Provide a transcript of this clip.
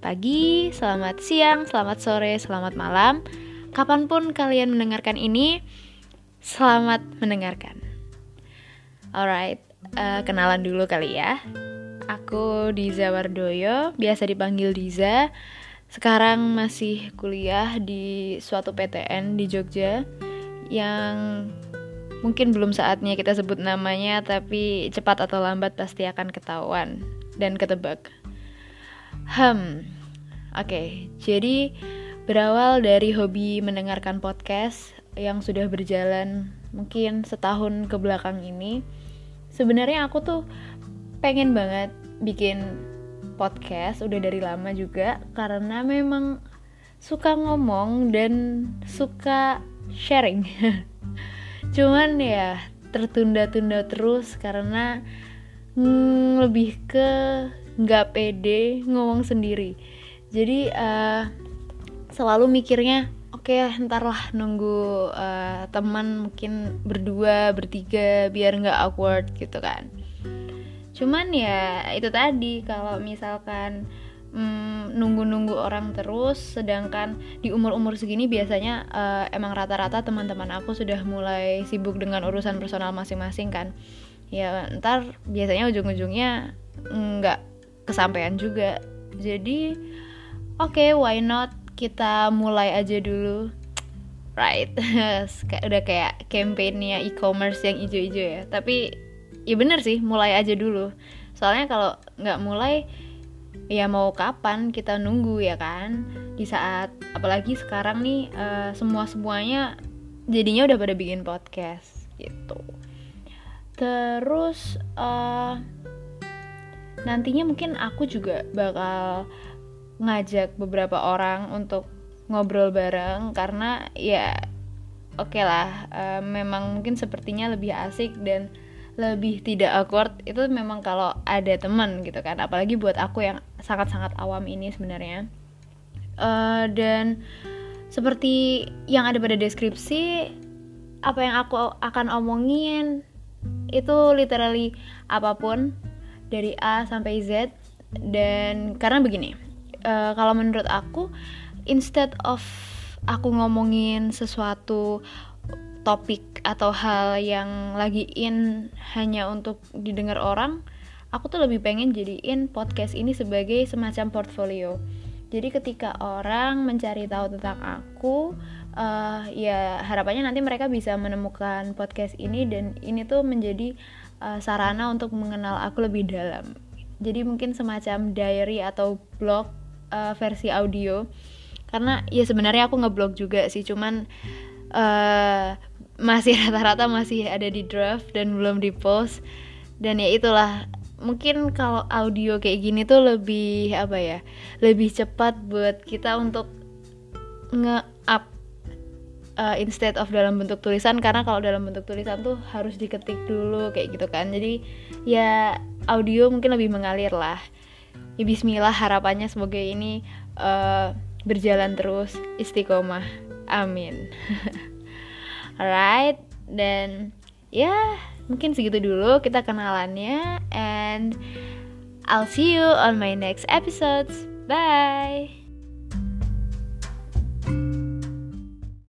pagi, selamat siang, selamat sore, selamat malam. Kapan pun kalian mendengarkan ini, selamat mendengarkan. Alright, uh, kenalan dulu kali ya. Aku Diza Wardoyo, biasa dipanggil Diza. Sekarang masih kuliah di suatu PTN di Jogja yang mungkin belum saatnya kita sebut namanya, tapi cepat atau lambat pasti akan ketahuan dan ketebak. Hmm, oke. Okay, jadi berawal dari hobi mendengarkan podcast yang sudah berjalan mungkin setahun ke belakang ini. Sebenarnya aku tuh pengen banget bikin podcast udah dari lama juga karena memang suka ngomong dan suka sharing. Cuman ya tertunda-tunda terus karena mm, lebih ke nggak pede ngomong sendiri. Jadi uh, selalu mikirnya oke okay, ntar lah nunggu uh, teman mungkin berdua bertiga biar nggak awkward gitu kan. Cuman ya itu tadi kalau misalkan mm, nunggu-nunggu orang terus sedangkan di umur-umur segini biasanya uh, emang rata-rata teman-teman aku sudah mulai sibuk dengan urusan personal masing-masing kan. Ya ntar biasanya ujung-ujungnya nggak kesampaian juga. Jadi oke okay, why not kita mulai aja dulu? Right. Udah kayak campaignnya e-commerce yang ijo-ijo ya. Tapi ya bener sih mulai aja dulu. Soalnya kalau nggak mulai ya mau kapan kita nunggu ya kan? Di saat apalagi sekarang nih uh, semua semuanya jadinya udah pada bikin podcast gitu. Terus uh, nantinya mungkin aku juga bakal ngajak beberapa orang untuk ngobrol bareng karena ya oke okay lah uh, memang mungkin sepertinya lebih asik dan lebih tidak awkward. Itu memang kalau ada teman gitu kan apalagi buat aku yang sangat-sangat awam ini sebenarnya. Uh, dan seperti yang ada pada deskripsi apa yang aku akan omongin itu literally apa pun dari A sampai Z. Dan karena begini uh, kalau menurut aku instead of aku ngomongin sesuatu topik atau hal yang lagi in hanya untuk didengar orang aku tuh lebih pengen jadiin podcast ini sebagai semacam portfolio. Jadi ketika orang mencari tahu tentang aku uh, ya harapannya nanti mereka bisa menemukan podcast ini dan ini tuh menjadi uh, sarana untuk mengenal aku lebih dalam. Jadi mungkin semacam diary atau blog uh, versi audio. Karena ya sebenarnya aku ngeblog juga sih, cuman uh, masih rata-rata masih ada di draft dan belum di post. Dan ya itulah mungkin kalau audio kayak gini tuh lebih apa ya lebih cepat buat kita untuk nge-up uh, instead of dalam bentuk tulisan karena kalau dalam bentuk tulisan tuh harus diketik dulu kayak gitu kan. Jadi ya audio mungkin lebih mengalir lah. Ya Bismillah harapannya semoga ini uh, berjalan terus. Istiqomah. Amin. Alright dan ya mungkin segitu dulu kita kenalannya and I'll see you on my next episodes. Bye